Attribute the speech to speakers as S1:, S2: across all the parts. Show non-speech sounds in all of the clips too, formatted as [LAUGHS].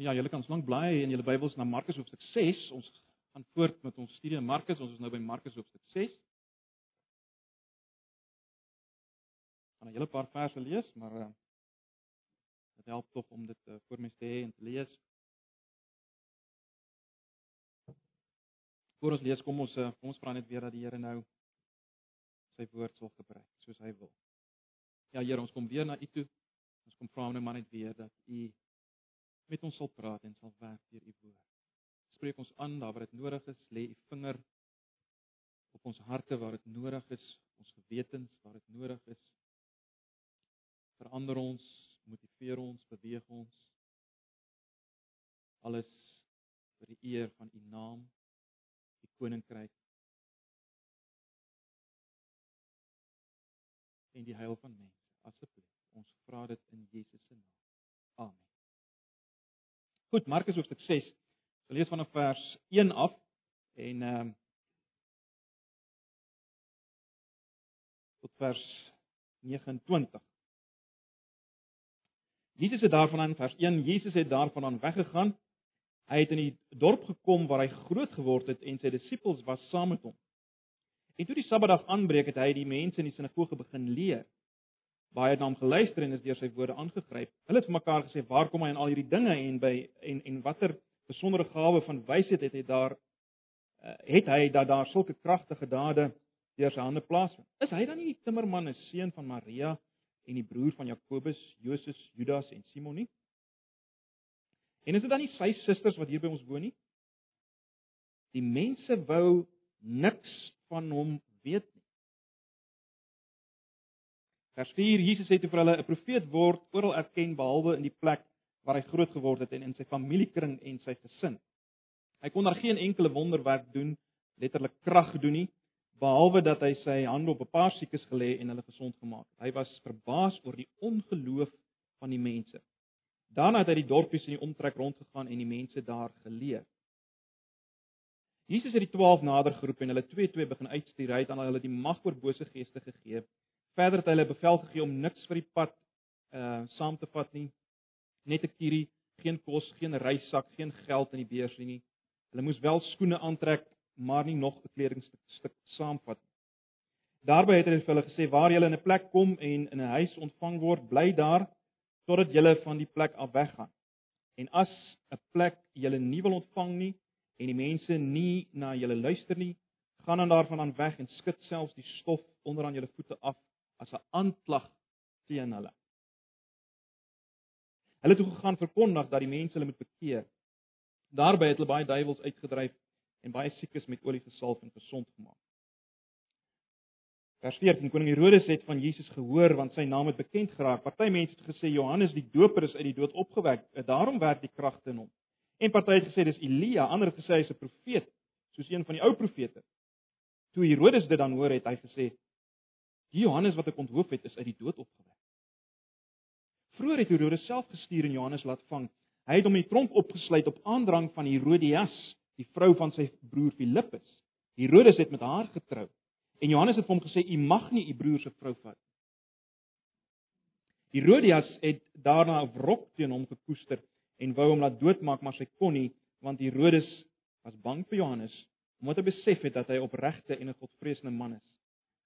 S1: Ja, julle kan slank blaai in julle Bybels na Markus hoofstuk 6. Ons gaan voort met ons studie in Markus. Ons is nou by Markus hoofstuk 6. Gaan 'n hele paar verse lees, maar uh, dit help tog om dit uh, voor my te hê en te lees. Voor ons lees, kom ons uh, kom ons vra net weer dat die Here nou sy woord sal gebruik soos hy wil. Ja Here, ons kom weer na U toe. Ons kom vra nou maar net weer dat U met ons sal praat en sal werk deur u woord. Spreek ons aan daar waar dit nodig is, lê u vinger op ons harte waar dit nodig is, ons gewetens waar dit nodig is. Verander ons, motiveer ons, beweeg ons. Alles vir die eer van u naam, u koninkryk. En die heil van mense, asseblief. Ons vra dit in Jesus se naam. Amen. Goed, Markus hoofstuk 6. Ons lees vanaf vers 1 af en ehm tot vers 29. Jesus het daarvan aan vers 1, Jesus het daarvan aan weggegaan. Hy het in die dorp gekom waar hy groot geword het en sy disippels was saam met hom. En toe die Sabbatdag aanbreek het hy die mense in die sinagoge begin leer baie na hom geluister en is deur sy woorde aangegryp. Hulle het vir mekaar gesê, "Waar kom hy aan al hierdie dinge en by en en watter besondere gawe van wysheid het hy daar uh, het hy dat daar sulke kragtige dade deur sy hande plaasvind? Is hy dan nie die timmerman, 'n seun van Maria en die broer van Jakobus, Josef, Judas en Simon nie? En is dit dan nie sy susters wat hier by ons woon nie?" Die mense wou niks van hom weet Vers 4: Jesus sê toe vir hulle 'n profeet word oral erken behalwe in die plek waar hy groot geword het en in sy familiekring en sy gesin. Hy kon daar geen enkele wonderwerk doen, letterlik krag doen nie, behalwe dat hy sy hande op 'n paar siekes gelê en hulle gesond gemaak het. Hy was verbaas oor die ongeloof van die mense. Daarna het hy die dorpies in die omtrek rondgegaan en die mense daar geleer. Jesus het die 12 nader geroep en hulle twee twee begin uitstuur. Hy het aan hulle die mag oor bose geeste gegee Verder het hy hulle bevel gegee om niks vir die pad uh saam te vat nie. Net 'n kierie, geen kos, geen reissak, geen geld in die beurs nie. Hulle moes wel skoene aantrek, maar nie nog 'n kledingstuk stuk saamvat nie. Daarby het hy vir hulle gesê: "Waar julle in 'n plek kom en in 'n huis ontvang word, bly daar totdat julle van die plek af weggaan. En as 'n plek julle nie wil ontvang nie en die mense nie na julle luister nie, gaan dan daarvan aan weg en skud selfs die stof onder aan julle voete af as 'n aanklag teen hulle. Hulle het toe gegaan verkondig dat die mense hulle moet bekeer. Daarby het hulle baie duiwels uitgedryf en baie siekes met olie gesalf en gesond gemaak. Vers 14: Koning Herodes het van Jesus gehoor want sy naam het bekend geraak. Party mense het gesê Johannes die Doper is uit die dood opgewek. Daarom werk die kragte in hom. En party het gesê dis Elia, ander het gesê hy's 'n profeet, soos een van die ou profete. Toe Herodes dit dan hoor, het hy gesê: Die Johannes wat ek onthoof het, is uit die dood opgewek. Vroeger het Herodes self gestuur en Johannes laat vang. Hy het hom in die tronk opgesluit op aandrang van Herodias, die vrou van sy broer Filippus. Herodes het met haar getrou. En Johannes het hom gesê: "U mag nie u broer se vrou vat." Herodias het daarna 'n wrok teen hom gekoester en wou hom laat doodmaak, maar sy kon nie, want Herodes was bang vir Johannes, omdat hy besef het dat hy opregte en 'n godvreesende man is.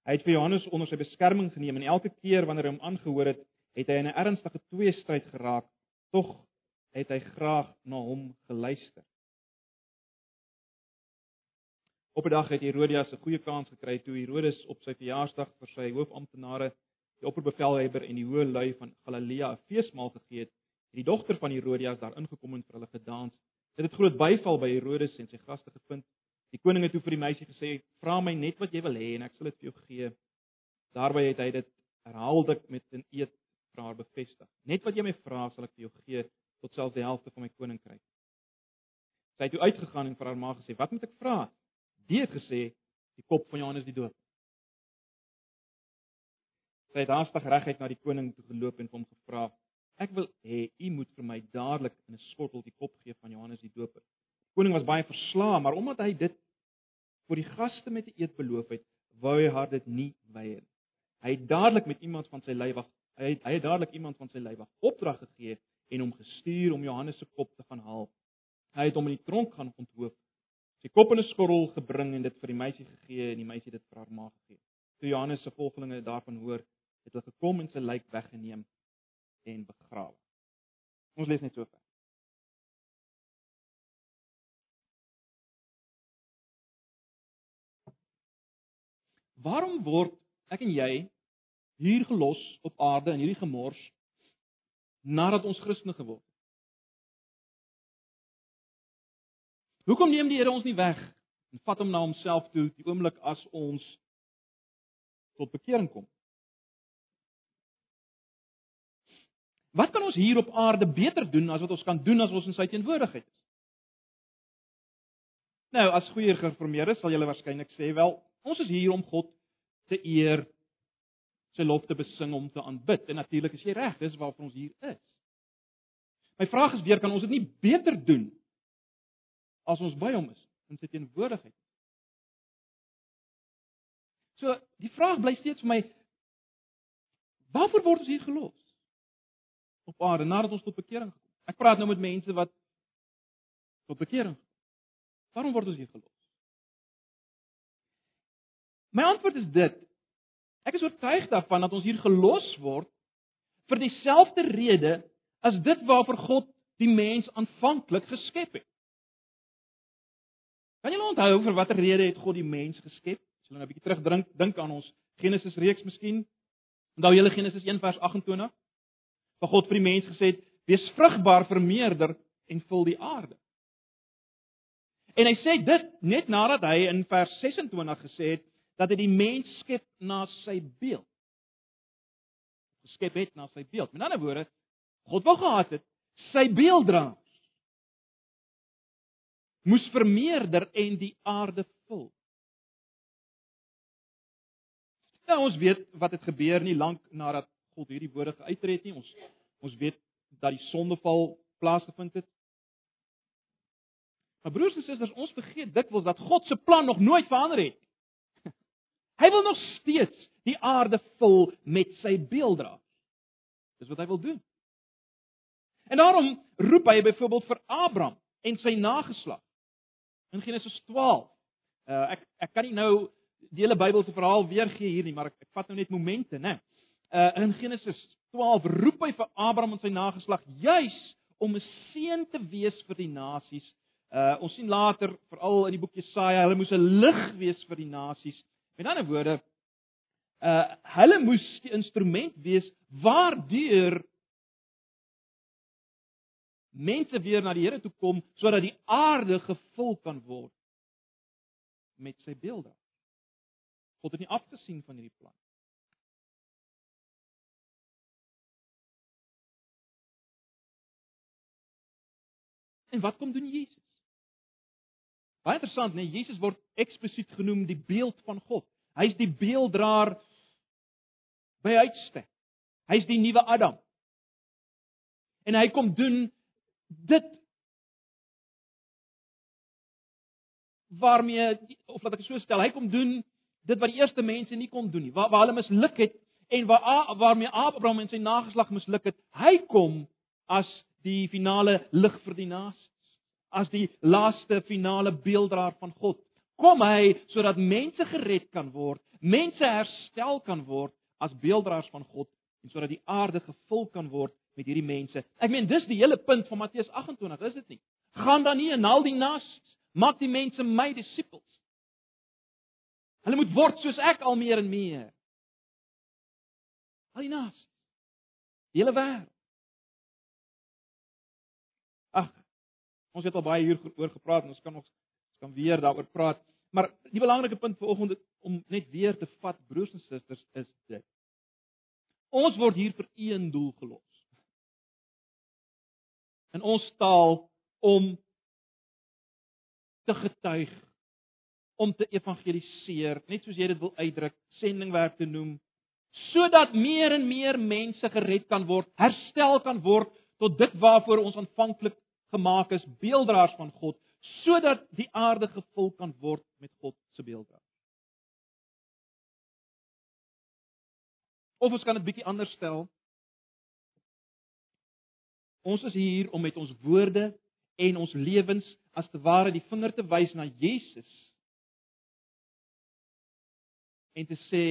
S1: Hy het vir Johannes onder sy beskerming geneem en elke keer wanneer hy hom aangehoor het, het hy in 'n ernstige tweestryd geraak. Tog het hy graag na hom geluister. Op 'n dag het Herodias 'n goeie kans gekry toe Herodes op sy verjaarsdag vir sy hoofamptenare, die opperbevelhebber en die hoë lui van Galilea 'n feesmaal gegee het. Die dogter van Herodias daar ingekom en vir hulle gedans. Dit het groot byval by Herodes en sy gaste gevind. Die koning het toe vir die meisie gesê: "Vra my net wat jy wil hê en ek sal dit vir jou gee." Daarby het hy dit herhaaldelik met 'n eed vir haar bevestig. "Net wat jy my vra, sal ek vir jou gee tot selfs die helfte van my koninkryk." Sy het toe uitgegaan en vir haar ma gesê: "Wat moet ek vra?" Die het gesê: "Die kop van Johannes die Doper." Sy het haastig reguit na die koning toe geloop en hom gevra: "Ek wil hê u moet vir my dadelik in 'n skottel die kop gee van Johannes die Doper." Koning was baie verslae, maar omdat hy dit vir die gaste met 'n eed beloof het, wou hy haar dit nie weier nie. Hy het dadelik met iemand van sy leiwag, hy het, hy het dadelik iemand van sy leiwag opdrag gegee en hom gestuur om Johannes se kop te gaan haal. Hy het hom in die tronk gaan onthoof. Sy kop in 'n skottel gebring en dit vir die meisie gegee en die meisie dit vir haar ma gegee. Toe Johannes se volgelinge daarvan hoor, het hulle gekom en sy lyk weggeneem en begrawe. Ons lees net so ver. Waarom word ek en jy hier gelos op aarde in hierdie gemors nadat ons Christene geword het? Hoekom neem die Here ons nie weg en vat hom na homself toe die oomblik as ons tot bekering kom? Wat kan ons hier op aarde beter doen as wat ons kan doen as ons in sy teenwoordigheid is? Nou, as goeie gereformeerdes sal julle waarskynlik sê, wel, ons is hier om God te eer, sy lof te besing, hom te aanbid. En natuurlik is jy reg, dis waarvoor ons hier is. My vraag is weer, kan ons dit nie beter doen as ons by hom is in sy teenwoordigheid? So, die vraag bly steeds vir my waarvoor word ons hier gelos? op aarde nadat ons tot bekering gekom. Ek praat nou met mense wat tot bekering. Waarom word ons hier gelos? My antwoord is dit. Ek is oortuig daarvan dat ons hier gelos word vir dieselfde rede as dit waarvoor God die mens aanvanklik geskep het. Kan julle onthou vir watter rede het God die mens geskep? As julle nou 'n bietjie terugdink, dink aan ons Genesis reeks miskien. Onthou julle Genesis 1 vers 28? waar God vir die mens gesê het: "Wees vrugbaar, vermeerder en vul die aarde." En hy sê dit net nadat hy in vers 26 gesê het dat hy die mens skep na sy beeld. Geskep het na sy beeld. Met ander woorde, God wou gehad het sy beelddraers moes vermeerder en die aarde vul. Nou ons weet wat het gebeur nie lank nadat God hierdie woorde geuiter het nie. Ons ons weet dat die sondeval plaasgevind het. Maar broers en susters, ons vergeet dikwels dat God se plan nog nooit verander het. Hy wil nog steeds die aarde vul met sy beelddraers. Dis wat hy wil doen. En daarom roep hy byvoorbeeld vir Abraham en sy nageslag in Genesis 12. Uh, ek ek kan nie nou die hele Bybelse verhaal weergee hier nie, maar ek, ek vat nou net momente, né? uh, in Genesis 12 roep hy vir Abraham en sy nageslag juis om 'n seën te wees vir die nasies. Uh ons sien later veral in die boek Jesaja, hulle moes 'n lig wees vir die nasies. Met ander woorde, uh hulle moes die instrument wees waardeur mense weer na die Here toe kom sodat die aarde gevul kan word met sy beelde. God het nie afgesien van hierdie plan. En wat kom doen Jesus? Baie interessant, nee, Jesus word eksplisiet genoem die beeld van God. Hy's die beelddraer by uitstek. Hy's die nuwe Adam. En hy kom doen dit waarmee of laat ek so stel, hy kom doen dit wat die eerste mense nie kon doen nie. Waar waar hulle misluk het en waar waarmee Abraham en sy nageslag misluk het, hy kom as die finale lig vir die nasies, as die laaste finale beelddraer van God. Kom hy sodat mense gered kan word, mense herstel kan word as beelddraers van God en sodat die aarde gevul kan word met hierdie mense. Ek meen dis die hele punt van Matteus 28, is dit nie? Gaan dan nie en al die nasies, maak die mense my disippels. Hulle moet word soos ek al meer en meer. Al die nasies. Die hele wêreld. Ag, ons het al baie hier oor gepraat en ons kan nog ons kan weer daaroor praat. Maar die belangrike punt vir oggend om net weer te vat broers en susters is dit. Ons word hier vir een doel gelos. In ons taal om te getuig, om te evangeliseer, net soos jy dit wil uitdruk, sendingwerk te noem, sodat meer en meer mense gered kan word, herstel kan word tot dit waarvoor ons aanvanklik gemaak is beelddraers van God sodat die aarde gevul kan word met God se beelddraers. Of ons kan dit bietjie anders stel. Ons is hier om met ons woorde en ons lewens as te ware die vinger te wys na Jesus en te sê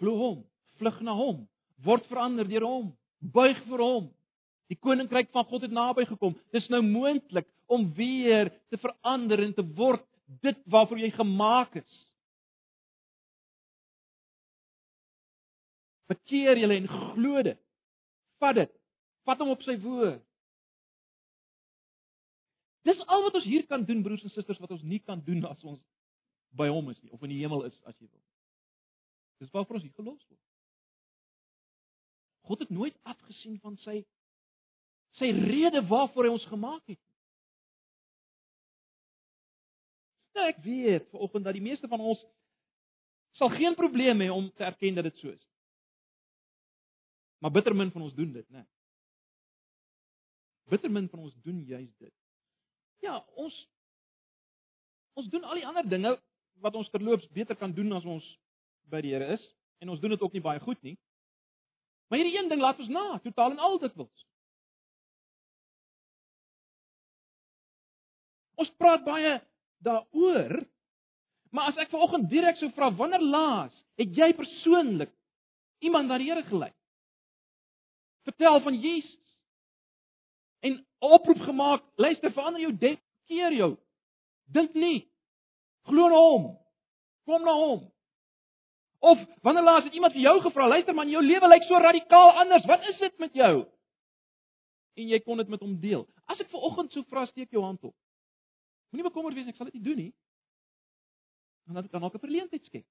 S1: glo hom, vlug na hom, word verander deur hom, buig vir hom. Die koninkryk van God het naby gekom. Dis nou moontlik om weer te verander en te word dit waarvoor jy gemaak is. Bekeer julle en glo dit. Vat dit. Vat hom op sy woord. Dis al wat ons hier kan doen broers en susters wat ons nie kan doen as ons by hom is nie of in die hemel is as jy wil. Dis waarvoor ons hier gelos word. God het nooit afgesien van sy sy rede waarvoor hy ons gemaak het. Nou ek weet vanoggend dat die meeste van ons sal geen probleem hê om te erken dat dit so is. Maar bitter min van ons doen dit, né? Bitter min van ons doen juis dit. Ja, ons ons doen al die ander dinge wat ons terloops beter kan doen as ons by die Here is en ons doen dit ook nie baie goed nie. Maar hierdie een ding laat ons na, totaal en al dit wil. Ons praat baie daaroor. Maar as ek vanoggend direk sou vra wanneer laas het jy persoonlik iemand na die Here gelei? Vertel van Jesus. En oproep gemaak, luister verander jou denke, keer jou. Dink nie. Glo in hom. Kom na hom. Of wanneer laas het iemand vir jou gevra, luister man, jou lewe lyk so radikaal anders. Wat is dit met jou? En jy kon dit met hom deel. As ek vanoggend so vra, steek jou hand op. Moenie bekommerd wees, ek sal dit nie doen nie. Want dit kan dalk 'n verleentheid skep.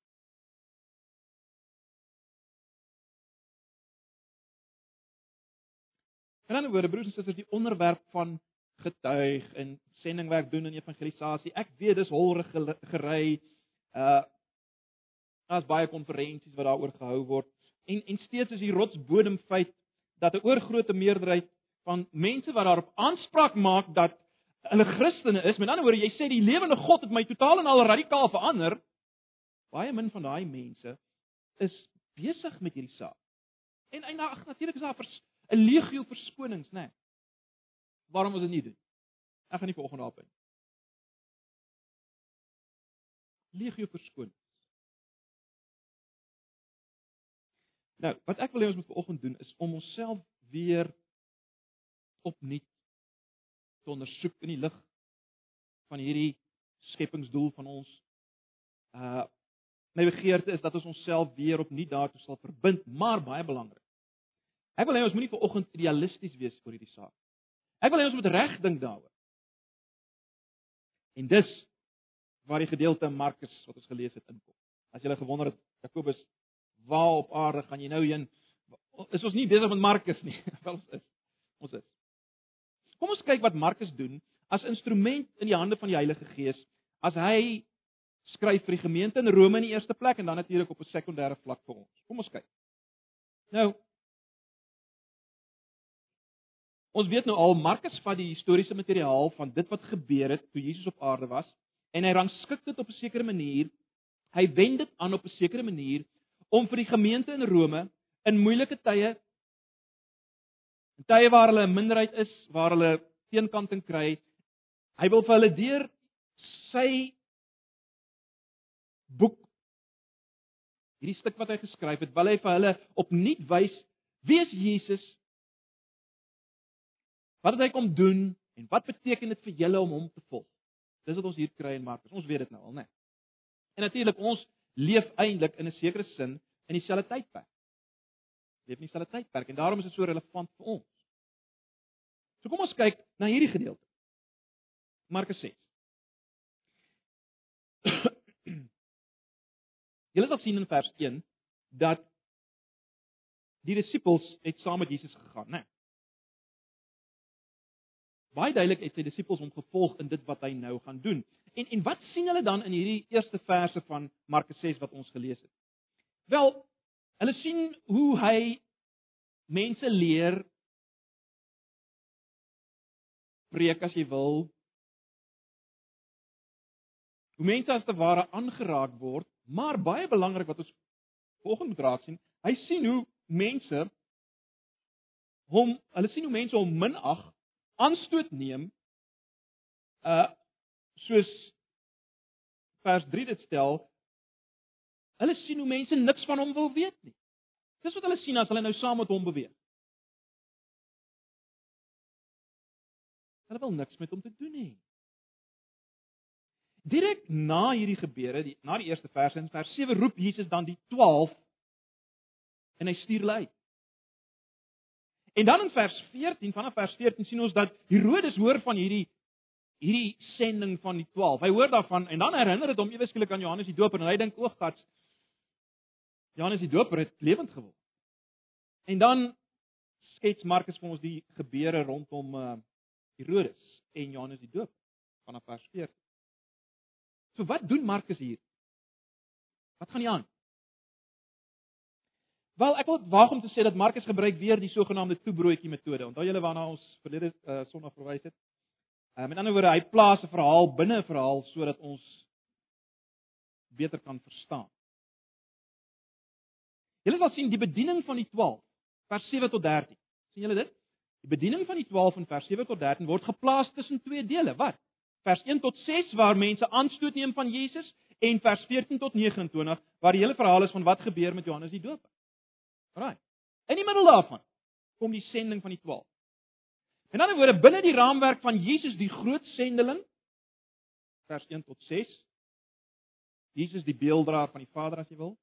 S1: En dan word broers en susters die onderwerp van getuig en sendingwerk doen in evangelisasie. Ek weet dis holrig gery. Uh daar's baie konferensies wat daaroor gehou word en en steeds is die rotsbodem feit dat 'n oorgrootste meerderheid van mense wat daarop aanspraak maak dat hulle Christene is. Met ander woorde, jy sê die lewende God het my totaal en al radikaal verander. Baie min van daai mense is besig met hierdie saak. En en ag natuurlik is daar 'n legio verskonings, né? Nee. Waarom ons dit nie doen? Ek gaan nie vanoggend daarop in. Legio verskonings. Nou, wat ek wil hê ons moet vanoggend doen is om onsself weer opnuut te ondersoek in die lig van hierdie skepingsdoel van ons. Uh my begeerte is dat ons onsself weer opnuut daartoe sal verbind, maar baie belangrik. Ek wil hê ons moenie vir oggend idealisties wees oor hierdie saak. Ek wil hê ons moet reg dink daaroor. En dis waar die gedeelte Markus wat ons gelees het inkom. As jy gewonder het Jakobus waar op aarde gaan jy nou heen? Is ons nie besig met Markus nie? [LAUGHS] Wel is. Ons is. Kom ons kyk wat Markus doen as instrument in die hande van die Heilige Gees as hy skryf vir die gemeente in Rome in die eerste plek en dan natuurlik op 'n sekondêre vlak vir ons. Kom ons kyk. Nou Ons weet nou al Markus vat die historiese materiaal van dit wat gebeur het toe Jesus op aarde was en hy rangskik dit op 'n sekere manier. Hy wend dit aan op 'n sekere manier om vir die gemeente in Rome in moeilike tye In tye waar hulle 'n minderheid is, waar hulle teenkanting kry, hy wil vir hulle deur sy boek hierdie stuk wat hy geskryf het, wil hy vir hulle opnuut wys wie is Jesus? Wat het hy kom doen en wat beteken dit vir julle om hom te volg? Dis wat ons hier kry in Markus. Ons weet dit nou al, né? En natuurlik ons leef eintlik in 'n sekere sin in dieselfde tydperk leef nie dieselfde tydperk en daarom is dit so relevant vir ons. So kom ons kyk na hierdie gedeelte. Markus 6. [CLEARS THROAT] Julle sal sien in vers 1 dat die disippels het saam met Jesus gegaan, né? Baie duidelik het sy disippels hom gevolg in dit wat hy nou gaan doen. En en wat sien hulle dan in hierdie eerste verse van Markus 6 wat ons gelees het? Wel, Hulle sien hoe hy mense leer preek as jy wil. Hoe mense as te ware aangeraak word, maar baie belangrik wat ons volgende moet raak sien, hy sien hoe mense hom hulle sien hoe mense hom minag, aanstoot neem uh soos vers 3 dit stel. Hulle sien hoe mense niks van hom wil weet nie. Dis wat hulle sien as hulle nou saam met hom beweeg. Hulle wil niks met hom te doen hê. Direk na hierdie gebeure, die, na die eerste vers in vers 7 roep Jesus dan die 12 en hy stuur hulle uit. En dan in vers 14, vanaf vers 14 sien ons dat Herodes hoor van hierdie hierdie sending van die 12. Hy hoor daarvan en dan herinner dit hom ewe skielik aan Johannes die Doper en hy dink oog gats Johannes die Doper het lewend geword. En dan skets Markus vir ons die gebeure rondom uh, Herodes en Johannes die Doper vanaf vers 14. So wat doen Markus hier? Wat gaan hy aan? Wel, ek wil waag om te sê dat Markus gebruik weer die sogenaamde toebroodjie metode. Onthou julle waarna ons verlede uh, Sondag verwys het? Uh, met ander woorde, hy plaas 'n verhaal binne 'n verhaal sodat ons beter kan verstaan. Julle sal sien die bediening van die 12 vers 7 tot 13. sien julle dit? Die bediening van die 12 in vers 7 tot 13 word geplaas tussen twee dele. Wat? vers 1 tot 6 waar mense aanstoot neem van Jesus en vers 14 tot 29 waar die hele verhaal is van wat gebeur met Johannes die Doper. Right. In die middel daarvan kom die sending van die 12. In ander woorde binne die raamwerk van Jesus die groot sendeling vers 1 tot 6 Jesus die beelddraer van die Vader as jy wil.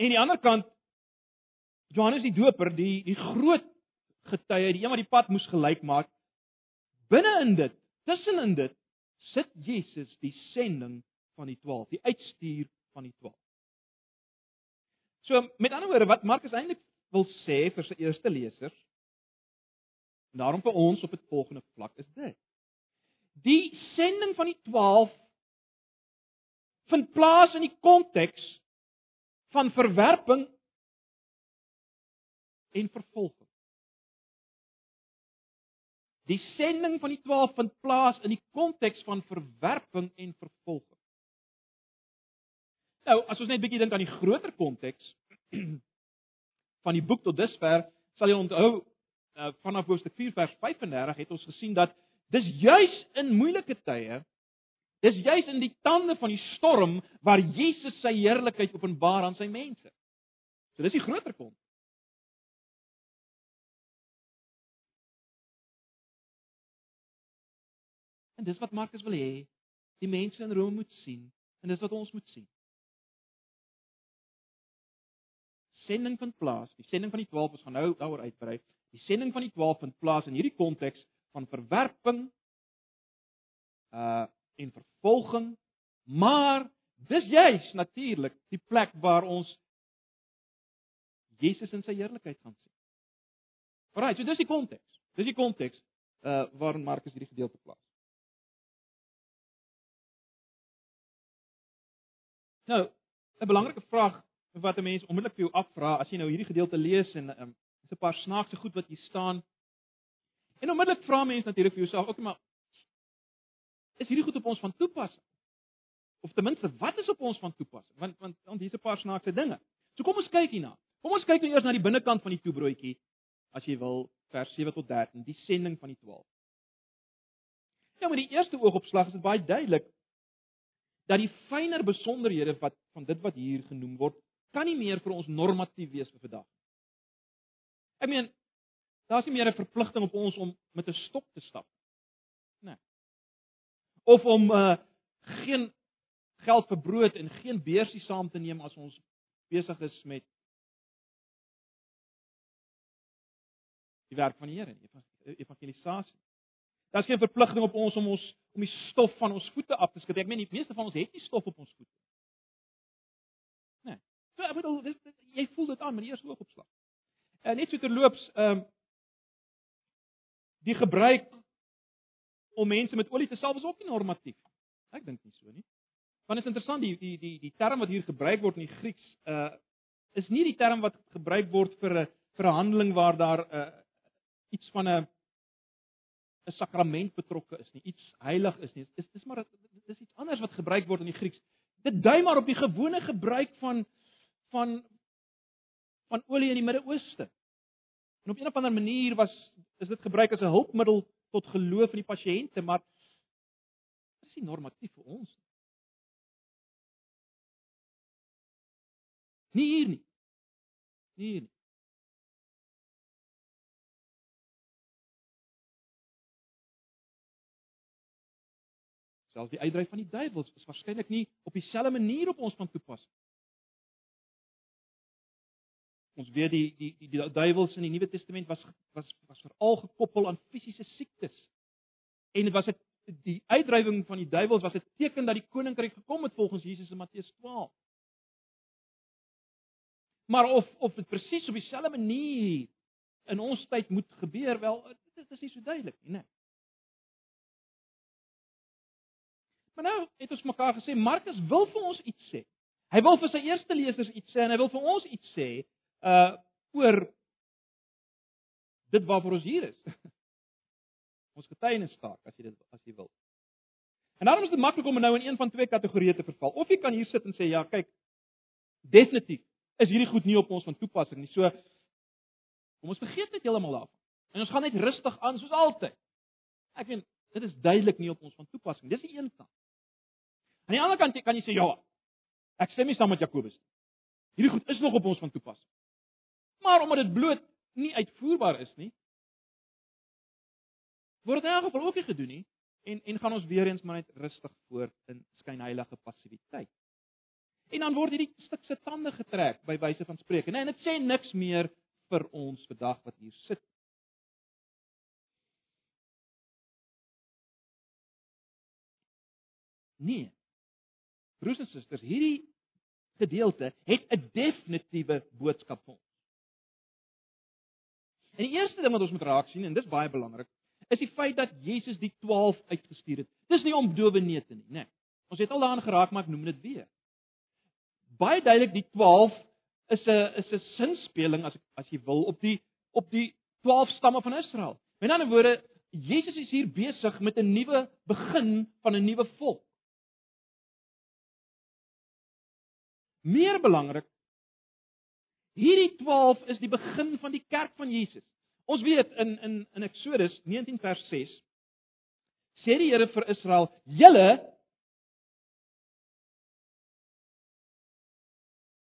S1: En aan die ander kant Johannes die Doper, die die groot getuie, die een wat die pad moes gelyk maak, Binne in dit, tussenin dit, sit Jesus die sending van die 12, die uitstuur van die 12. So met ander woorde wat Markus eintlik wil sê vir sy eerste lesers, en daarom vir ons op 'n volgende vlak is dit. Die sending van die 12 vind plaas in die konteks van verwerping en vervolging. Die sending van die 12 vind plaas in die konteks van verwerping en vervolging. Nou, as ons net 'n bietjie dink aan die groter konteks [CLEARS THROAT] van die boek tot dusver, sal jy onthou uh, vanaf hoofstuk 4 vers 35 het ons gesien dat dis juis in moeilike tye, dis juis in die tande van die storm waar Jesus sy heerlikheid openbaar aan sy mense. So dis die groter konteks. En dis wat Markus wil hê die mense in Rome moet sien en dis wat ons moet sien. Sending vind plaas, die sending van die 12 ons gaan nou daaroor uitbrei. Die sending van die 12 vind plaas in hierdie konteks van verwerping uh en vervolging, maar dis juis natuurlik die plek waar ons Jesus in sy heerlikheid gaan sien. Alraai, so dis die konteks. Dis die konteks uh waarin Markus hierdie gedeelte plaas. Nou, 'n belangrike vraag wat 'n mens onmiddellik vir jou afvra as jy nou hierdie gedeelte lees en um, is 'n paar snaakse goed wat hier staan. En onmiddellik vra mense natuurlik vir jouself, okay, maar is hierdie goed op ons van toepassing? Of ten minste, wat is op ons van toepassing? Want want want hier's 'n paar snaakse dinge. So kom ons kyk hierna. Kom ons kyk nou eers na die binnekant van die toebroodjie as jy wil vers 7 tot 13, die sending van die 12. Ja, maar die eerste oogopslag is dit baie duidelik dat die fynere besonderhede wat van dit wat hier genoem word, kan nie meer vir ons normatief wees vir vandag. Ek meen, daar's nie meer 'n verpligting op ons om met 'n stok te stap. Nee. Of om uh geen geld vir brood en geen beursie saam te neem as ons besig is met die werk van die Here, evangelisasie. Daar's geen verpligting op ons om ons om die stof van ons voete af te skud. Ek meen die meeste van ons het nie stof op ons voete nie. Nee. So ek bedoel dis, dis jy voel dit aan met die eerste oogopslag. En net so terloops, ehm um, die gebruik om mense met olie te salf is ook nie normatief. Ek dink nie so nie. Want is interessant die die die die term wat hier gebruik word in die Grieks uh is nie die term wat gebruik word vir 'n vir 'n handeling waar daar 'n uh, iets van 'n 'n sakrament betrokke is nie, iets heilig is nie. Dis dis maar dis iets anders wat gebruik word in die Grieks. Dit dui maar op die gewone gebruik van van van olie in die Midde-Ooste. En op 'n of ander manier was is dit gebruik as 'n hulpmiddel tot geloof in die pasiënte, maar dit is nie normatief vir ons nie. Nie hier nie. Nie hier nie. Selfs die uitdryf van die duiwels is waarskynlik nie op dieselfde manier op ons van toepassing. Ons weet die die die, die duiwels in die Nuwe Testament was was was veral gekoppel aan fisiese siektes. En dit was 'n die uitdrywing van die duiwels was 'n teken dat die koninkryk gekom het volgens Jesus in Matteus 12. Maar of of dit presies op dieselfde manier in ons tyd moet gebeur, wel dit is nie so duidelik nie, né? Maar nou het ons mekaar gesê Markus wil vir ons iets sê. Hy wil vir sy eerste lesers iets sê en hy wil vir ons iets sê uh oor dit waarvoor ons hier is. [LAUGHS] ons getuienis staak as jy dit as jy wil. En daarom is dit maklik om nou in een van twee kategorieë te verval. Of jy kan hier sit en sê ja, kyk, definitief is hierdie goed nie op ons van toepassing nie. So kom ons vergeet net heeltemal daarvan. En ons gaan net rustig aan soos altyd. Ek weet dit is duidelik nie op ons van toepassing. Dis die een kant. Aan die ander kant kan jy sê ja. Ek stem nie saam met Jakobus nie. Hierdie goed is nog op ons van toepassing. Maar omdat dit bloot nie uitvoerbaar is nie, word dit in elk geval ook nie gedoen nie en en gaan ons weer eens maar net rustig voort in skynheilige passiwiteit. En dan word hierdie stuk se tande getrek by wyse van spreuke, nee, en dit sê niks meer vir ons vandag wat hier sit. Nee. Broers en susters, hierdie gedeelte het 'n definitiewe boodskap vir ons. En die eerste ding wat ons moet raak sien en dis baie belangrik, is die feit dat Jesus die 12 uitgestuur het. Dis nie om dowe neete nie, né? Nee. Ons het al daaraan geraak, maar ek noem dit weer. Baie duidelik die 12 is 'n is 'n sinspeling as as jy wil op die op die 12 stamme van Israel. Met ander woorde, Jesus is hier besig met 'n nuwe begin van 'n nuwe volk. Meer belangrik, hierdie 12 is die begin van die kerk van Jesus. Ons weet in in in Eksodus 19 vers 6 sê die Here vir Israel: "Julle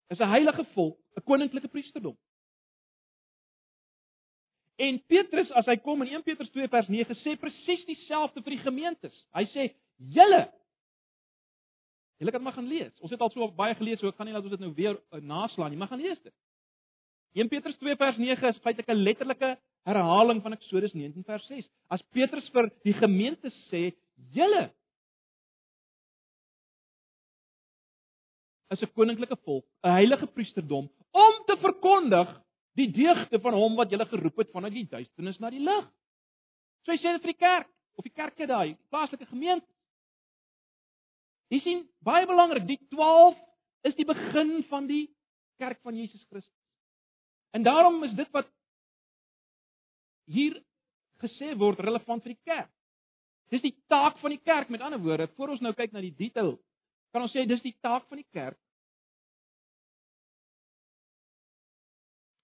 S1: is 'n heilige volk, 'n koninklike priesterdom." En Petrus as hy kom in 1 Petrus 2 vers 9 sê presies dieselfde vir die gemeentes. Hy sê: "Julle Julle kan maar gaan lees. Ons het al so baie gelees, so ek gaan nie laat ons dit nou weer uh, naslaan nie, maar gaan lees dit. 1 Petrus 2 vers 9 is feitelik 'n letterlike herhaling van Eksodus 19 vers 6. As Petrus vir die gemeente sê, julle is 'n koninklike volk, 'n heilige priesterdom om te verkondig die deugde van hom wat julle geroep het vanuit die duisternis na die lig. So hy sê dit vir die kerk of die kerke daai, plaaslike gemeente. Jy sien, baie belangrik, die 12 is die begin van die kerk van Jesus Christus. En daarom is dit wat hier gesê word relevant vir die kerk. Dis die taak van die kerk, met ander woorde, voor ons nou kyk na die detail, kan ons sê dis die taak van die kerk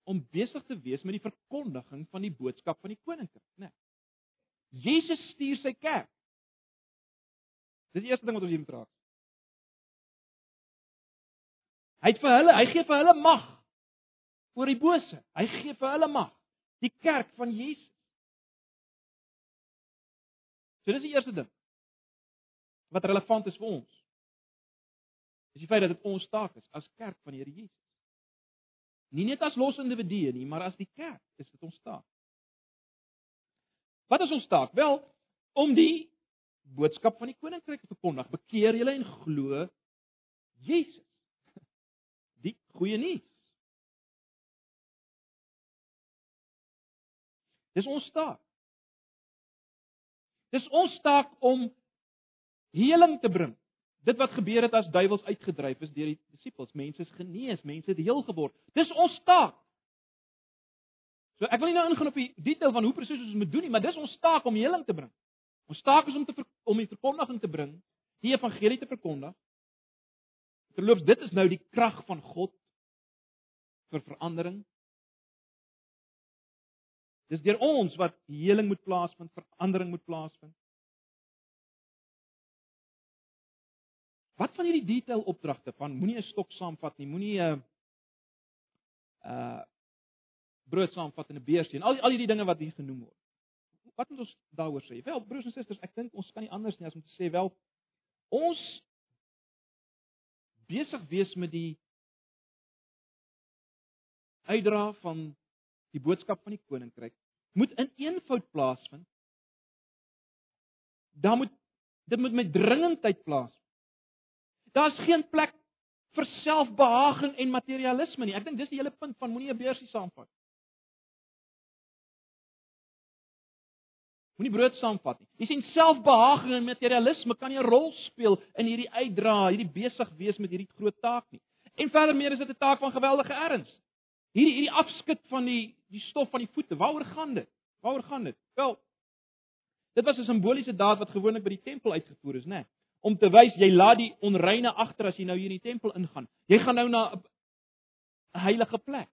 S1: om besig te wees met die verkondiging van die boodskap van die koninkryk, né? Nee. Jesus stuur sy kerk. Dis die eerste ding wat ons hier moet raak. Hy het vir hulle, hy gee vir hulle mag oor die bose. Hy gee vir hulle mag. Die kerk van Jesus. So dis die eerste ding wat relevant is vir ons. Dis die feit dat dit ons taak is as kerk van die Here Jesus. Nie net as los individue nie, maar as die kerk is dit ons taak. Wat is ons taak? Wel, om die boodskap van die koninkryk te verkondig. Bekeer julle en glo Jesus [LAUGHS] die goeie nuus. Dis ons taak. Dis ons taak om heling te bring. Dit wat gebeur het as duiwels uitgedryf is deur die disippels, mense is genees, mense het heel geword. Dis ons taak. So ek wil nie nou ingaan op die detail van hoe presies ons moet doen nie, maar dis ons taak om heling te bring. Ons taak is om te om die verkondiging te bring, die evangelie te verkondig. Terloops, dit is nou die krag van God vir verandering. Dis deur ons wat heling moet plaasvind, verandering moet plaasvind. Wat van hierdie detail opdragte van moenie 'n stok saamvat nie, moenie 'n uh, brood saamvat en 'n beersteen, al al hierdie dinge wat hier genoem word. Wat moet ons daaroor sê? Wel, broers en susters, ek dink ons kan nie anders nie as om te sê wel ons besig wees met die uitdra van die boodskap van die koninkryk moet in eenvoud plaasvind. Dan moet dit moet met dringendheid plaasvind. Daar's geen plek vir selfbehaaging en materialisme nie. Ek dink dis die hele punt van moenie 'n beursie saamvat. Moenie brood saamvat nie. Jy sien selfbehaaging en materialisme kan nie 'n rol speel in hierdie uitdra, hierdie besig wees met hierdie groot taak nie. En verder meer is dit 'n taak van geweldige erns. Hierdie hierdie afskud van die die stof van die voete, waaroor gaan dit? Waaroor gaan dit? Wel, dit was 'n simboliese daad wat gewoonlik by die tempel uitgevoer is, né? Nee, om te wys jy laat die onreine agter as jy nou hier in die tempel ingaan. Jy gaan nou na 'n heilige plek.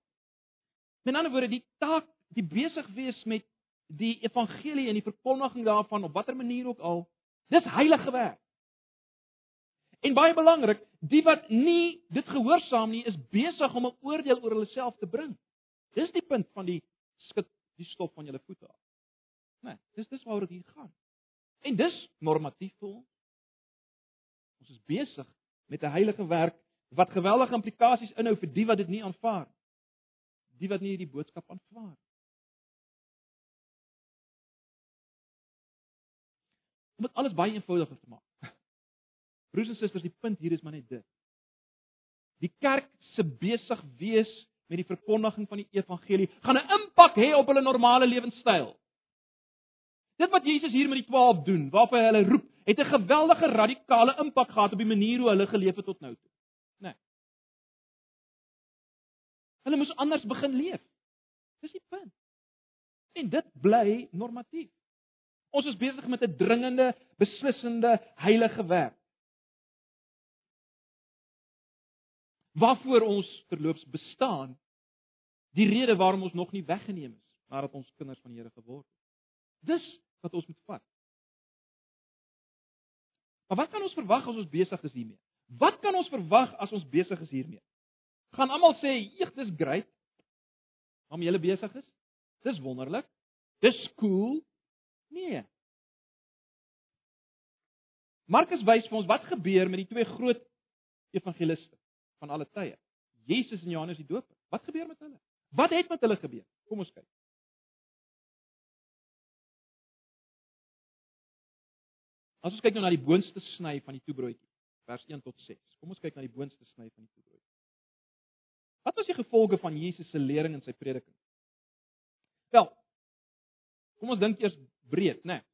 S1: Met ander woorde, die taak, die besig wees met die evangelie en die verkondiging daarvan op watter manier ook al, dis heilige werk. En baie belangrik, die wat nie dit gehoorsaam nie, is besig om 'n oordeel oor hulle self te bring. Dis die punt van die skit die stof van julle voete af. Nee, dis dis waaroor dit hier gaan. En dis normatief vir ons. Ons is besig met 'n heilige werk wat geweldige implikasies inhou vir die wat dit nie aanvaar nie. Die wat nie hierdie boodskap aanvaar nie. Om dit alles baie eenvoudiger te maak. Broers en susters, die punt hier is maar net dit. Die kerk se besig wees met die verkondiging van die evangelie gaan 'n impak hê op hulle normale lewenstyl. Dit wat Jesus hier met die 12 doen, waarop hy hulle roep, het 'n geweldige radikale impak gehad op die manier hoe hulle geleef het tot nou toe. Né? Nee. Hulle moes anders begin leef. Dis die punt. En dit bly normatief. Ons is besig met 'n dringende, beslissende heilige werk. Waarvoor ons terloops bestaan, die rede waarom ons nog nie weggeneem is nadat ons kinders van die Here geword het. Dis wat ons moet vat. Maar wat kan ons verwag as ons besig is hiermee? Wat kan ons verwag as ons besig is hiermee? Gaan almal sê, "Eeg, dis great." Waarom jy besig is? Dis wonderlik. Dis cool. Nee. Markus wys vir ons wat gebeur met die twee groot evangeliste van alle tye. Jesus en Johannes die Doper. Wat gebeur met hulle? Wat het met hulle gebeur? Kom ons kyk. As ons kyk nou na die boonste sny van die toebroodjie, vers 1 tot 6. Kom ons kyk na die boonste sny van die toebroodjie. Wat was die gevolge van Jesus se lering en sy prediking? Wel, kom ons dink eers breed, né? Nee,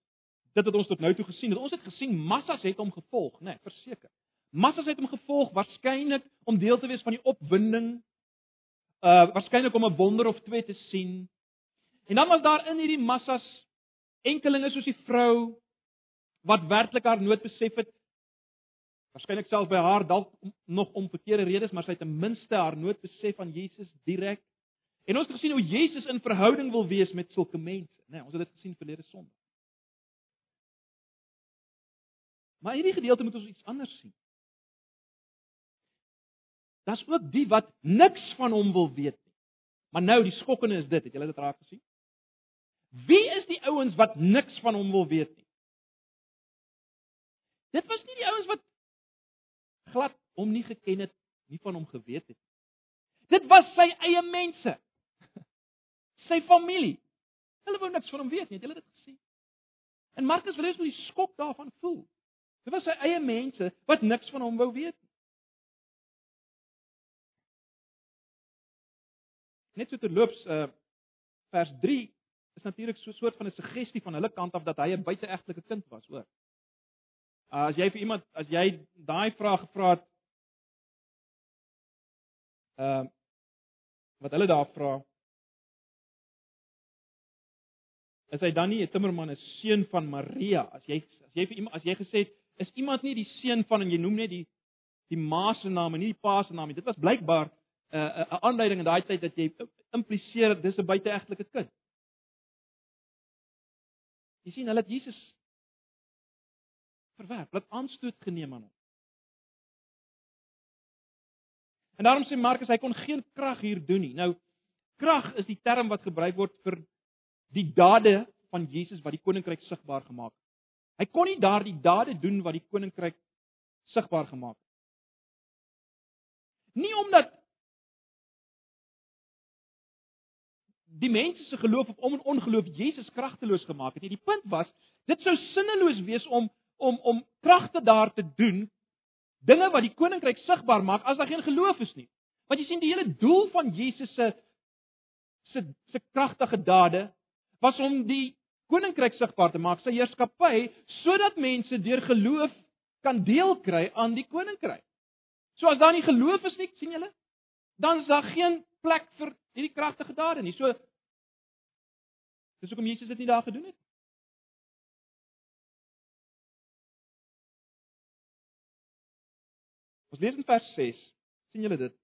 S1: dit wat ons tot nou toe gesien het. Ons het gesien massas het hom gevolg, né? Nee, verseker. Massas het hom gevolg waarskynlik om deel te wees van die opwinding. Uh waarskynlik om 'n wonder of twee te sien. En dan was daar in hierdie massas enkelinge soos die vrou wat werklik haar nood besef het. Waarskynlik selfs by haar dalk nog om verkeerde redes, maar sy het ten minste haar nood besef aan Jesus direk. En ons het gesien hoe Jesus in verhouding wil wees met sulke mense, né? Nee, ons het dit gesien verlede Sondag. Maar hierdie gedeelte moet ons iets anders sien. Daar's ook die wat niks van hom wil weet nie. Maar nou die skokkende is dit, het julle dit raak gesien? Wie is die ouens wat niks van hom wil weet nie? Dit was nie die ouens wat glad hom nie geken het, nie van hom geweet het nie. Dit was sy eie mense. [LAUGHS] Sy familie. Hulle wou niks van hom weet nie, het julle dit gesien? En Markus wil hê ons moet die skok daarvan voel. Dit was sy eie mense wat niks van hom wou weet nie. Net so terloops uh vers 3 is natuurlik so 'n soort van 'n suggestie van hulle kant af dat hy 'n buiteegtelike kind was, hoor. Uh, as jy vir iemand as jy daai vraag gevra het uh wat hulle daar vra is hy dan nie 'n timmerman 'n seun van Maria as jy as jy vir iemand as jy gesê het is iemand nie die seun van en jy noem net die die ma se naam en nie die pa se naam nie dit was blykbaar 'n uh, 'n aanduiding in daai tyd dat jy impliseer dis 'n buiteegtelike kind. Jy sien hulle het Jesus verwerp, laat aanstoot geneem aan hom. En daarom sê Markus hy kon geen krag hier doen nie. Nou krag is die term wat gebruik word vir die dade van Jesus wat die koninkryk sigbaar gemaak het. Hy kon nie daardie dade doen wat die koninkryk sigbaar gemaak het. Nie omdat die mense se geloof of ongeloof Jesus kragteloos gemaak het nie. Die punt was, dit sou sinneloos wees om om om kragte daar te doen dinge wat die koninkryk sigbaar maak as daar geen geloof is nie. Want jy sien die hele doel van Jesus se se se kragtige dade was om die koninkryk sigbaar te maak, sy heerskappy, sodat mense deur geloof kan deel kry aan die koninkryk. So as daar nie geloof is nie, sien julle, dan is daar geen plek vir hierdie kragtige dade nie. So Dis hoekom Jesus dit nie daar gedoen het. Ons lees in vers 6, sien julle dit?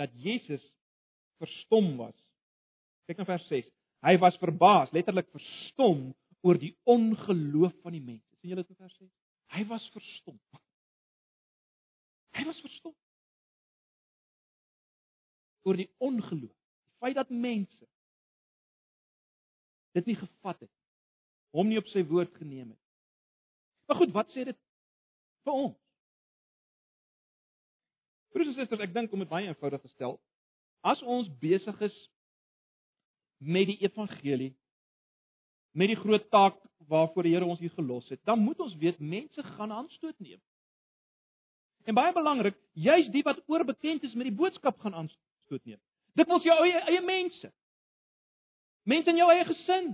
S1: Dat Jesus verstom was. Kyk na vers 6. Hy was verbaas, letterlik verstom oor die ongeloof van die mense. sien julle dit in vers 6? Hy was verstom. Hy was verstom oor die ongeloof. Die feit dat mense dit nie gevat het hom nie op sy woord geneem het. Maar goed, wat sê dit vir ons? Broers en susters, ek dink om dit baie eenvoudig te stel, as ons besig is met die evangelie, met die groot taak waarvoor die Here ons hier gelos het, dan moet ons weet mense gaan aanstoot neem. En baie belangrik, juis die wat oorbekend is met die boodskap gaan aanstoot neem. Dit wil jou eie eie mense. Mense in jou eie gesin.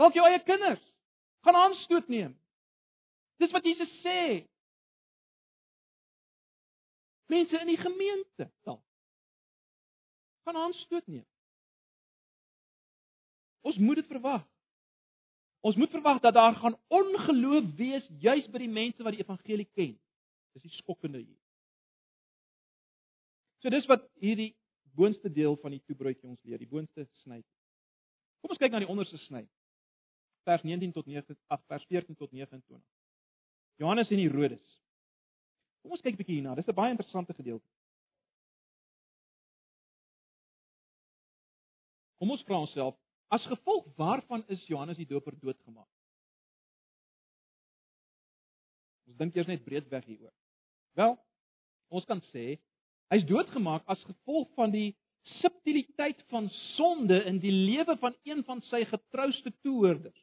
S1: Dalk jou eie kinders gaan aanstoot neem. Dis wat Jesus sê. Mense in die gemeente dalk gaan aanstoot neem. Ons moet dit verwag. Ons moet verwag dat daar gaan ongeloof wees juis by die mense wat die evangelie ken. Dis die skokkende hier. So dis wat hierdie boonste deel van die toebroodjie ons leer, die boonste sny. Kom ons kyk na die onderste sny. Vers 19 tot 9, ag vers 14 tot 29. Johannes en Herodes. Kom ons kyk 'n bietjie hierna. Dis 'n baie interessante gedeelte. Kom ons vra onsself, as gevolg waarvan is Johannes die Doper doodgemaak? Ons dink eers net breedweg hieroor. Wel, ons kan sê Hy is doodgemaak as gevolg van die subtiliteit van sonde in die lewe van een van sy getrouste toehoorders.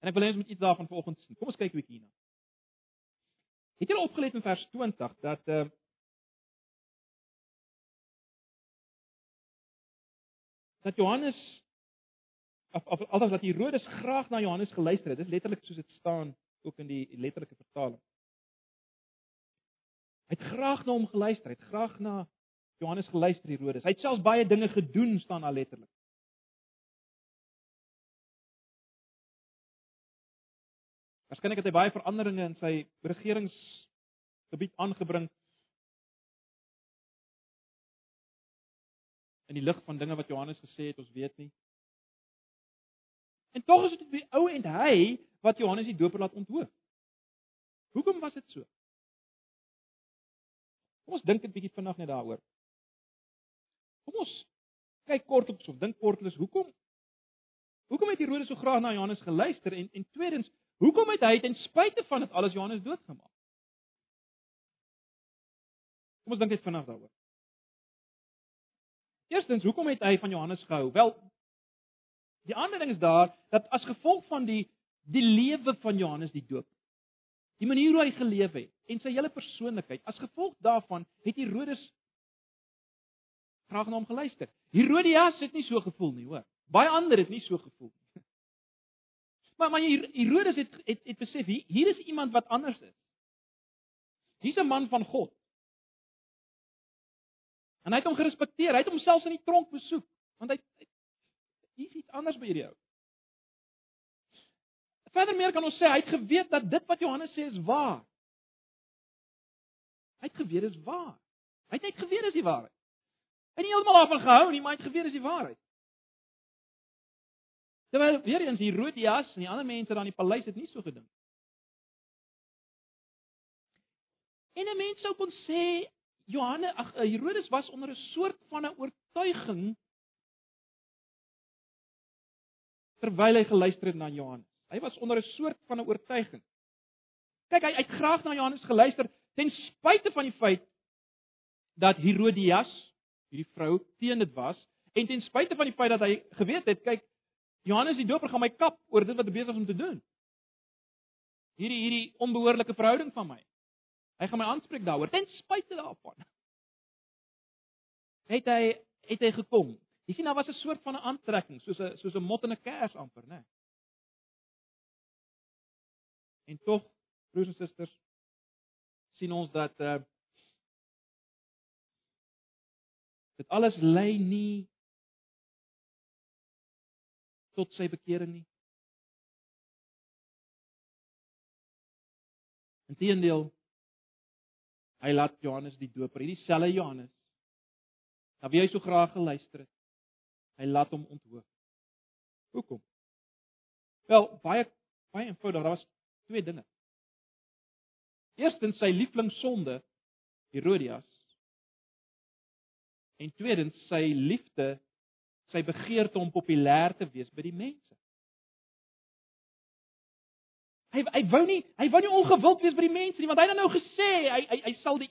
S1: En ek wil ons moet iets daarvan vanoggend sien. Kom ons kyk 'n bietjie hierna. Het julle opgelet in vers 20 dat uh dat Johannes of of althans dat Herodes graag na Johannes geluister het. Dis letterlik soos dit staan ook in die letterlike vertaling. Hy het graag na hom geluister, hy het graag na Johannes geluister Herodes. Hy het selfs baie dinge gedoen staan daar letterlik. Waarskynlik het hy baie veranderinge in sy regeringsgebied aangebring. In die lig van dinge wat Johannes gesê het, ons weet nie. En tog is dit die ou en hy wat Johannes die doper laat onthoop. Hoekom was dit so? Kom ons dink 'n bietjie vinnig net daaroor. Kom ons kyk kort op so dink kortliks hoekom hoekom het Herodes so graag na Johannes geluister en en tweedens hoekom het hy ten spyte van dit alles Johannes doodgemaak? Kom ons dink net vinnig daaroor. Eerstens, hoekom het hy van Johannes gehou? Wel, die ander ding is daar dat as gevolg van die die lewe van Johannes die doop die manier hoe hy geleef het en sy hele persoonlikheid. As gevolg daarvan het Herodes graag na hom geluister. Herodias het nie so gevoel nie, hoor. Baie ander het nie so gevoel nie. [LAUGHS] Maar maar Herodes het het het besef hier, hier is iemand wat anders is. Hier's 'n man van God. En hy het hom gerespekteer. Hy het homself in die tronk besoek want hy hier's iets anders by hierdie ou. Verder meer kan ons sê hy het geweet dat dit wat Johannes sê is waar. Hy het geweet dit is waar. Hy het net geweet dit is die waarheid. Hy het nie heeltemal daarvan gehou nie, maar hy het geweet dit is die waarheid. Terwyl weer eens Herodias en die ander mense daar in die paleis het nie so gedink. En 'n mens sou kon sê Johannes ag Herodes was onder 'n soort van 'n oortuiging terwyl hy geluister het na Johannes. Hy was onder 'n soort van 'n oortuiging. Kyk, hy het graag na Johannes geluister ten spyte van die feit dat Herodias, hierdie vrou, teen dit was en ten spyte van die feit dat hy geweet het, kyk, Johannes die Doper gaan my kap oor dit wat hy besig is om te doen. Hierdie hierdie onbehoorlike verhouding van my. Hy gaan my aanspreek daaroor ten spyte daarvan. Het hy het hy gekom. Jy sien daar was 'n soort van 'n aantrekking, soos 'n soos 'n mot in 'n kers amper, né? En tog, broers en susters, sien ons dat uh dit alles lei nie tot sy bekering nie. Inteendeel hy laat Johannes die Doper, hierdie selfe Johannes, na wie hy so graag geluister het, hy laat hom onthoop. Hoekom? Wel, baie baie eenvoudig, daar was twee dinge. Eerstens sy liefling sonde Herodias en tweedens sy liefde sy begeerte om populêr te wees by die mense. Hy hy wou nie hy wou nie ongewild wees by die mense nie want hy het nou gesê hy hy hy sal die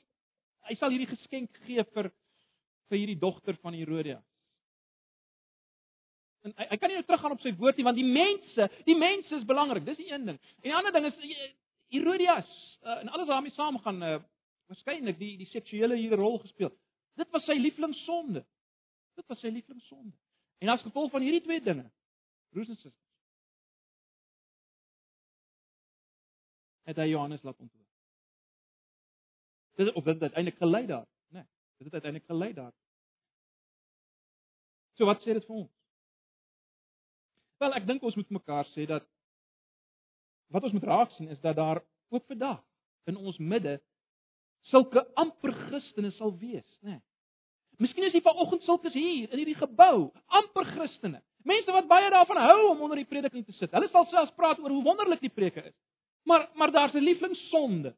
S1: hy sal hierdie geskenk gee vir vir hierdie dogter van Herodia. En hy, hy kan nie nou teruggaan op sy woord nie want die mense, die mense is belangrik. Dis die een ding. En die ander ding is eh, Herodias uh, en alles waarmee saamgaan uh, waarskynlik die die seksuele hier rol gespeel. Dit was sy lieflingssonde. Dit was sy lieflingssonde. En as gevolg van hierdie twee dinge, broers en susters, het hy Johannes laat onthoor. Dit of dit uiteindelik gelei daar, né? Nee, dit het uiteindelik gelei daar. So wat sê dit vir ons? Wel, ek dink ons moet mekaar sê dat wat ons moet raak sien is dat daar ook vandag in ons midde sulke amper Christene sal wees, né? Nee. Miskien is jy vanoggend sulkes hier in hierdie gebou, amper Christene. Mense wat baie daarvan hou om onder die prediking te sit. Hulle sal selfs praat oor hoe wonderlik die preke is. Maar maar daar's 'n lieflingssonde.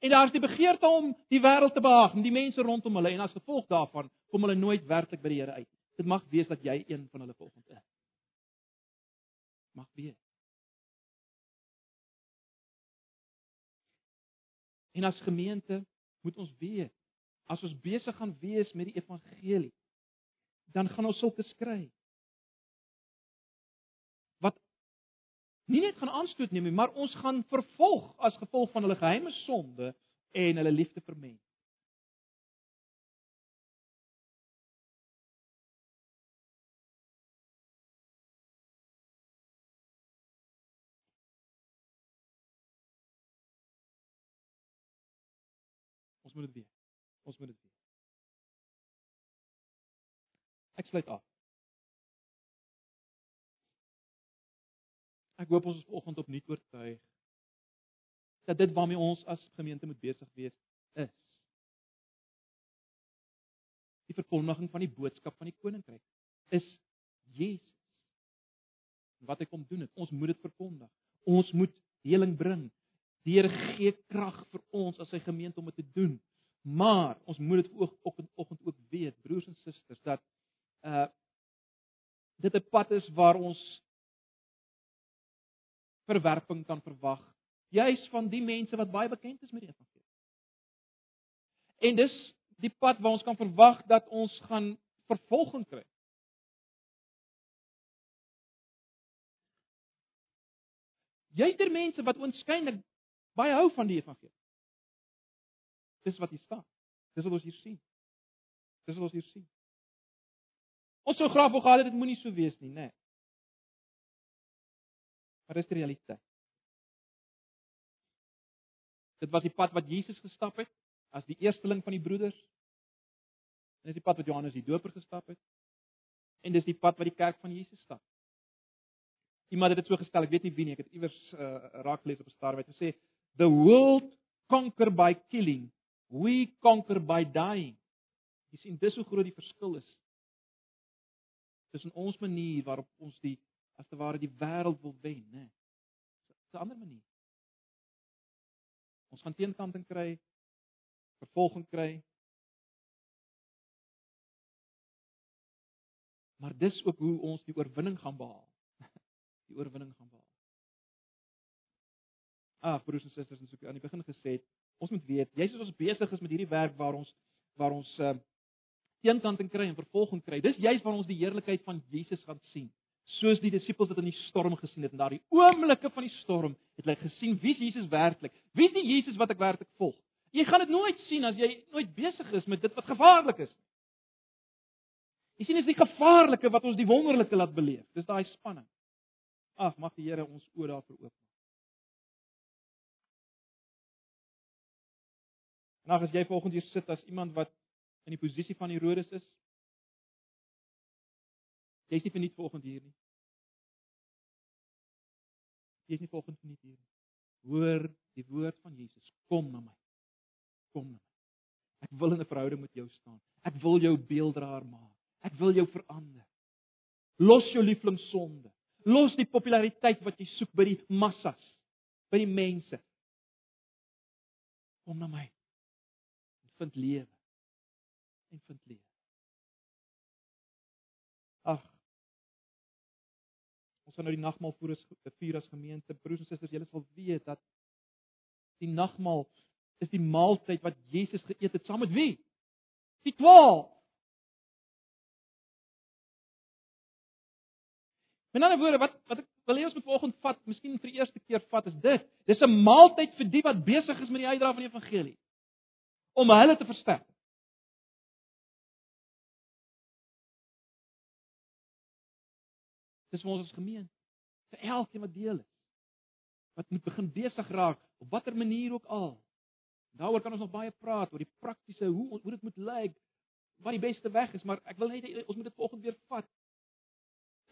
S1: En daar's die begeerte om die wêreld te behaag, om die mense rondom hulle en as gevolg daarvan kom hulle nooit werklik by die Here uit. Dit mag wees dat jy een van hulle volgens is. Mag wees. En as gemeente moet ons weet as ons besig gaan wees met die evangelie, dan gaan ons sulke skry. Wat nie net gaan aanstoot neem nie, maar ons gaan vervolg as gevolg van hulle geheime sonde en hulle liefde vir mense. Ons moet dit weet. Ons moet dit weet. Ek sluit af. Ek hoop ons is vanoggend opnuut oortuig dat dit waarmee ons as gemeente moet besig wees is die verkondiging van die boodskap van die koninkryk is Jesus. Wat hy kom doen het, ons moet dit verkondig. Ons moet heling bring. Die Here gee krag vir ons as sy gemeente om dit te doen. Maar ons moet dit ook oggend oggend ook weet, broers en susters, dat uh dit 'n pad is waar ons verwerping kan verwag, juis van die mense wat baie bekend is met die evangelie. En dis die pad waar ons kan verwag dat ons gaan vervolging kry. Jy het er mense wat oënskynlik baie hou van die evangelie. Dis wat hier staan. Dis wat ons hier sien. Dis wat ons hier sien. Ons sou graag wou gehad het dit moenie so wees nie, né? Nee. Maar dis die realiteit. Dit was die pad wat Jesus gestap het as die eersteling van die broeders. En dis die pad wat Johannes die Doper gestap het. En dis die pad wat die kerk van Jesus stap. Iemand het dit so gestel, ek weet nie wie nie, ek het iewers uh, raak gelees op 'n staarwyd gesê the world conquer by killing We conquer by dying. Jy sien dis hoe groot die verskil is tussen ons manier waarop ons die as te ware die wêreld wil wen, né? Dis 'n ander manier. Ons gaan teenkanting kry, vervolging kry. Maar dis ook hoe ons die oorwinning gaan behaal. [LAUGHS] Die oorwinning gaan behaal. Ag broers en susters, soos ek aan die begin gesê het, ons moet weet, jy's as ons besig is met hierdie werk waar ons waar ons uh, teenkanting kry en vervolging kry. Dis juist waar ons die heerlikheid van Jesus gaan sien. Soos die disippels dit in die storm gesien het en daardie oomblikke van die storm het hulle gesien wie Jesus werklik. Wie is die Jesus wat ek werklik volg? Jy gaan dit nooit sien as jy nooit besig is met dit wat gevaarlik is. Jy sien dit is die gevaarlike wat ons die wonderlike laat beleef. Dis daai spanning. Ag, mag die Here ons oë daarvoor oopmaak. Nou as jy volgens hier sit as iemand wat in die posisie van Herodes is. Jy's nie verniet volgens hier nie. Jy's nie volgens verniet hier nie. Hoor die woord van Jesus. Kom na my. Kom na my. Ek wil in 'n verhouding met jou staan. Ek wil jou beelddraer maak. Ek wil jou verander. Los jou lieflingsonde. Los die populariteit wat jy soek by die massas, by die mense. Kom na my. Vind lewe en vind lewe. Ag. Ons gaan nou die nagmaal voor as vier as gemeente, broers en susters, julle sal weet dat die nagmaal is die maaltyd wat Jesus geëet het saam met wie? Die 12. Met ander woorde, wat wat ek wil hê ons moet vanoggend vat, miskien vir die eerste keer vat, is dit. Dis 'n maaltyd vir die wat besig is met die uitdra van die evangelie. Om hulle te versterk. Dis ons as gemeente, vir elkeen wat deel is. Wat moet begin besig raak op watter manier ook al. Daaroor kan ons nog baie praat oor die praktiese hoe hoe dit moet lyk, wat die beste weg is, maar ek wil net ons moet dit volgende weer vat.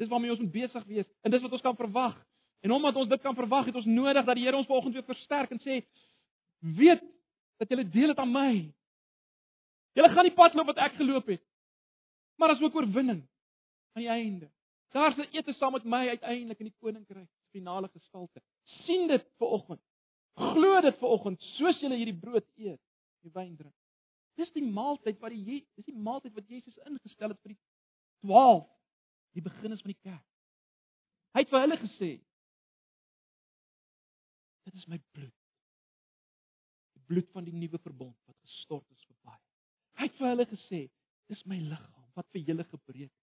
S1: Dis waarmee ons moet besig wees en dis wat ons kan verwag. En omdat ons dit kan verwag, het ons nodig dat die Here ons volgende weer versterk en sê weet dat jy deel dit aan my. Jy gaan nie pad loop wat ek geloop het. Maar as ook oorwinning aan die einde. Daar's 'n ete saam met my uiteindelik in die koninkryk, finale gestalte. sien dit ver oggend. Glo dit ver oggend soos jy hierdie brood eet, die wyn drink. Dis die maaltyd wat die dis die maaltyd wat Jesus ingestel het vir die 12, die beginners van die kerk. Hy het vir hulle gesê: Dit is my bloed. Bloed van die nuwe verbond wat gestort is vir baie. Hy het vir hulle gesê: Dis my liggaam wat vir julle gebreek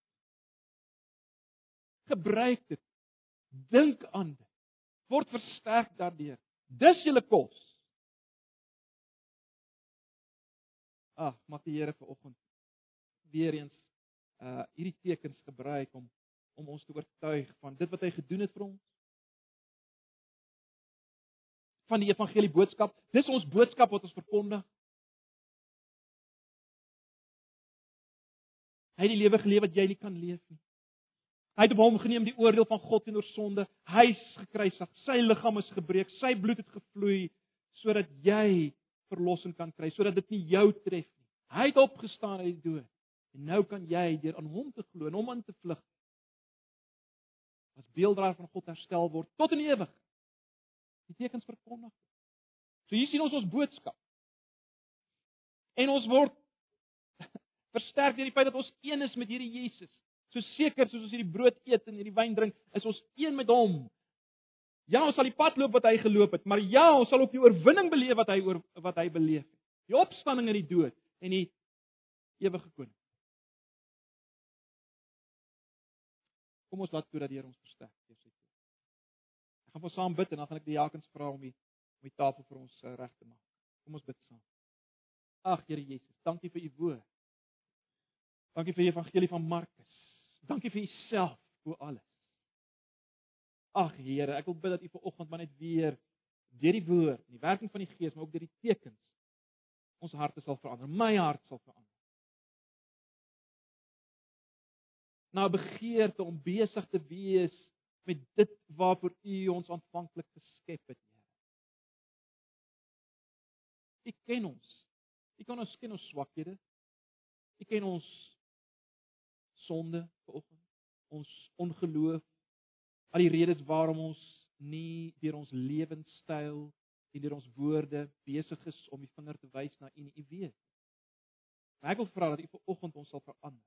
S1: gebruik dit. Dink aan dit. Word versterk daardeur. Dis julle kos. Ag, mag die Here vanoggend weer eens uh hierdie tekens gebruik om om ons te oortuig van dit wat hy gedoen het vir ons. Van die evangelie boodskap. Dis ons boodskap wat ons verkondig. Hy het die lewe geleef wat jy nie kan leef nie. Hy het op hom geneem die oordeel van God teenoor sonde. Hy's gekruisig. Sy liggaam is gebreek. Sy bloed het gevloei sodat jy verlossing kan kry, sodat dit nie jou tref nie. Hy het opgestaan uit die dood. En nou kan jy deur aan hom te glo en hom in te vlug as beelddraer van God herstel word tot in ewig. Die tekens verkondig. So hier sien ons ons boodskap. En ons word [LAUGHS] versterk deur die feit dat ons een is met hierdie Jesus. So seker soos ons hierdie brood eet en hierdie wyn drink, is ons een met hom. Ja, ons sal die pad loop wat hy geloop het, maar ja, ons sal ook die oorwinning beleef wat hy oor wat hy beleef het. Die opstanding uit die dood en die ewige koning. Kom ons laat toe dat die Here ons versterk deur sy woord. Ek gaan vir saam bid en dan gaan ek die Jakens vra om die om die tafel vir ons uh, reg te maak. Kom ons bid saam. Ag Here Jesus, dankie vir u woord. Dankie vir die evangelie van Markus. Dankie vir Uself bo alles. Ag Here, ek wil bid dat U vanoggend maar net weer deur die woord, die werking van die Gees, maar ook deur die tekens ons harte sal verander. My hart sal verander. Nou begeerte om besig te wees met dit waarvoor U ons aanvanklik geskep het, Here. U ken ons. U kan ons ken ons swakhede. U ken ons sonde vanoggend, ons ongeloof, Al die redes waarom ons nie deur ons lewenstyl en deur ons woorde besig is om die vinger te wys na U nie. U weet. Maar ek wil vra dat U vanoggend ons sal verander.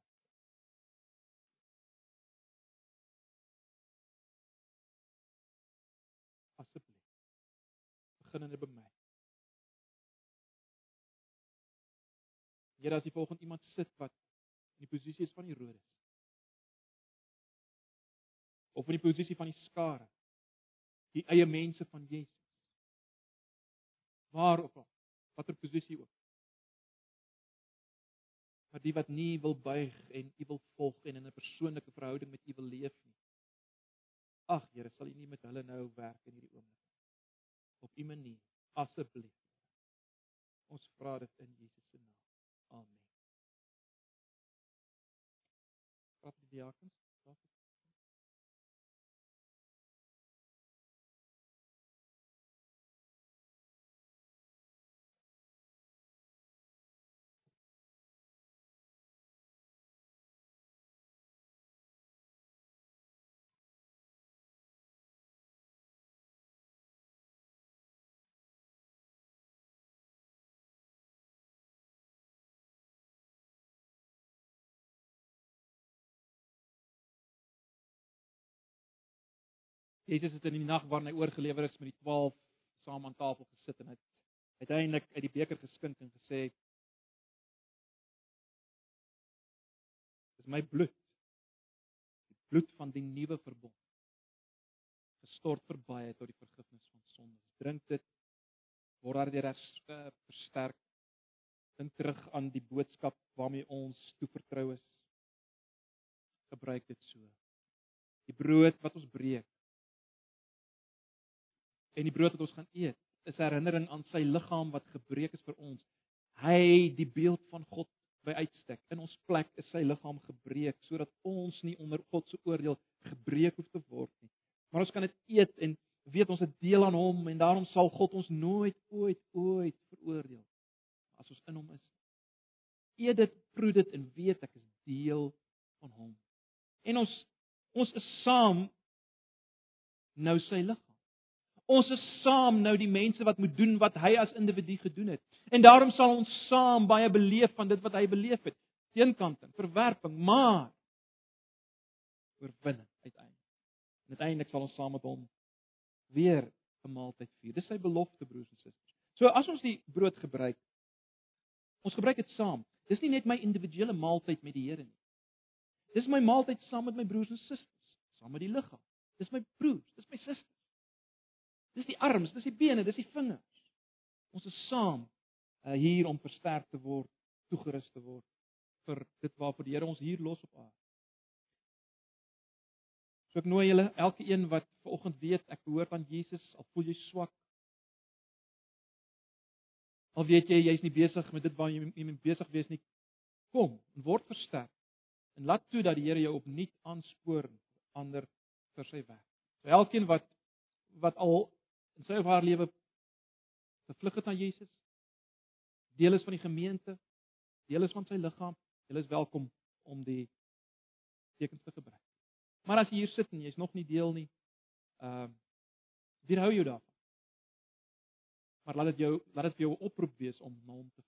S1: Beginnende by my. Here as jy volgens iemand sit wat in die posisie is van die Herodes of in die posisie van die skare die eie mense van Jesus waar ook al watter posisie ook maar die wat nie wil buig en u wil volg en in 'n persoonlike verhouding met u wil leef nie ag Here sal u nie met hulle nou werk in hierdie oomblik op u manier. Asseblief. Ons vra dit in Jesus se naam. Amen. Wat die diakens Jesus het in die nag waarin hy oorgelewer is met die 12 saam aan tafel gesit en hy het uiteindelik uit die beker geskink en gesê Dis my bloed. Die bloed van die nuwe verbond. Gestort vir baie tot die vergifnis van sondes. Drink dit word daardeur versterk. Dink terug aan die boodskap waarmee ons toevertrou is. Gebruik dit so. Die brood wat ons breek en die brood wat ons gaan eet is 'n herinnering aan sy liggaam wat gebreek is vir ons. Hy, die beeld van God by uitstek. In ons plek is sy liggaam gebreek sodat ons nie onder God se oordeel gebreek hoef te word nie. Maar ons kan dit eet en weet ons het deel aan hom en daarom sal God ons nooit ooit ooit veroordeel as ons in hom is. Eet dit, proe dit en weet ek is deel van hom. En ons ons is saam nou sy liggaam. Ons is saam nou die mense wat moet doen wat hy as individu gedoen het. En daarom sal ons saam baie beleef van dit wat hy beleef het. Teenkanting, verwerping, maar oorwinning uiteindelik. En uiteindelik sal ons saam met hom weer 'n maaltyd vier. Dis sy belofte broers en susters. So as ons die brood gebruik, ons gebruik dit saam. Dis nie net my individuele maaltyd met die Here nie. Dis my maaltyd saam met my broers en susters, saam met die liggaam. Dis my broers, dis my susters. Dis die arms, dis die bene, dis die vingers. Ons is saam uh, hier om versterk te word, toegerus te word vir dit waarvoor die Here ons hier los op aarde. So ek nooi julle, elke een wat vanoggend weet ek behoort aan Jesus, al voel jy swak. Al weet jy jy's nie besig met dit waarmee jy moet besig wees nie. Kom en word versterk. En laat toe dat die Here jou opnuut aanspoor ander vir sy werk. So elkeen wat wat al in sy of haar lewe gevlug het na Jesus. Deel is van die gemeente, deel is van sy liggaam. Jy is welkom om die tekens te gebruik. Maar as jy hier sit en jy's nog nie deel nie, ehm uh, weerhou jou daarvan. Maar laat dit jou laat dit vir jou 'n oproep wees om na hom te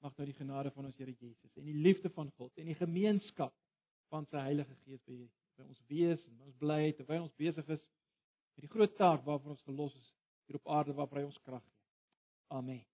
S1: mag nou die genade van ons Here Jesus en die liefde van God en die gemeenskap van sy Heilige Gees by by ons wees en ons bly terwyl ons besig is met die groot taak waarvoor ons gelos is hier op aarde waarvoor hy ons krag gee. Amen.